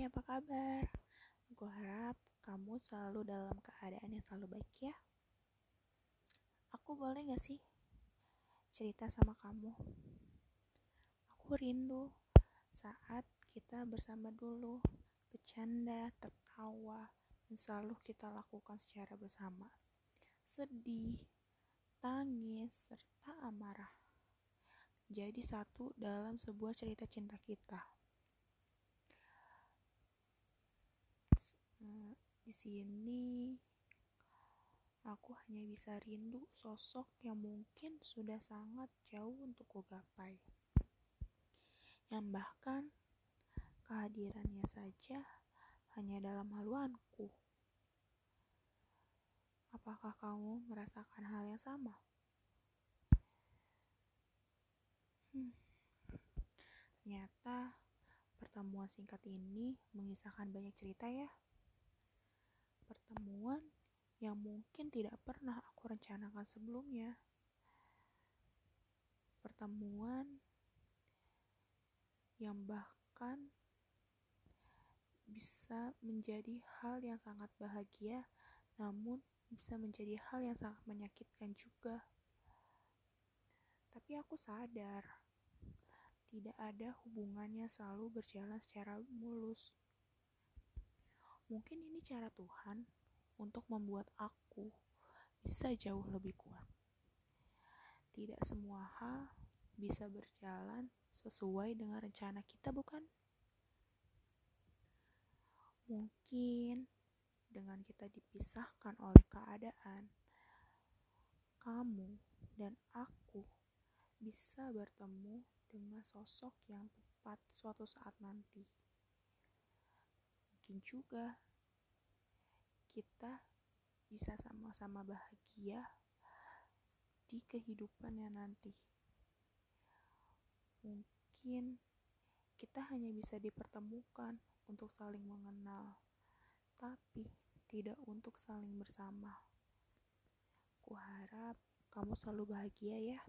Apa kabar? Aku harap kamu selalu dalam keadaan yang selalu baik ya. Aku boleh gak sih cerita sama kamu? Aku rindu saat kita bersama dulu, bercanda, tertawa, dan selalu kita lakukan secara bersama. Sedih, tangis, serta amarah. Jadi satu dalam sebuah cerita cinta kita. Di sini aku hanya bisa rindu sosok yang mungkin sudah sangat jauh untuk kugapai. Yang bahkan kehadirannya saja hanya dalam haluanku. Apakah kamu merasakan hal yang sama? Hmm. Ternyata pertemuan singkat ini mengisahkan banyak cerita ya pertemuan yang mungkin tidak pernah aku rencanakan sebelumnya. Pertemuan yang bahkan bisa menjadi hal yang sangat bahagia, namun bisa menjadi hal yang sangat menyakitkan juga. Tapi aku sadar, tidak ada hubungannya selalu berjalan secara mulus. Mungkin ini cara Tuhan untuk membuat aku bisa jauh lebih kuat. Tidak semua hal bisa berjalan sesuai dengan rencana kita, bukan? Mungkin dengan kita dipisahkan oleh keadaan, kamu dan aku bisa bertemu dengan sosok yang tepat suatu saat nanti mungkin juga kita bisa sama-sama bahagia di kehidupannya nanti. Mungkin kita hanya bisa dipertemukan untuk saling mengenal, tapi tidak untuk saling bersama. Ku harap kamu selalu bahagia ya.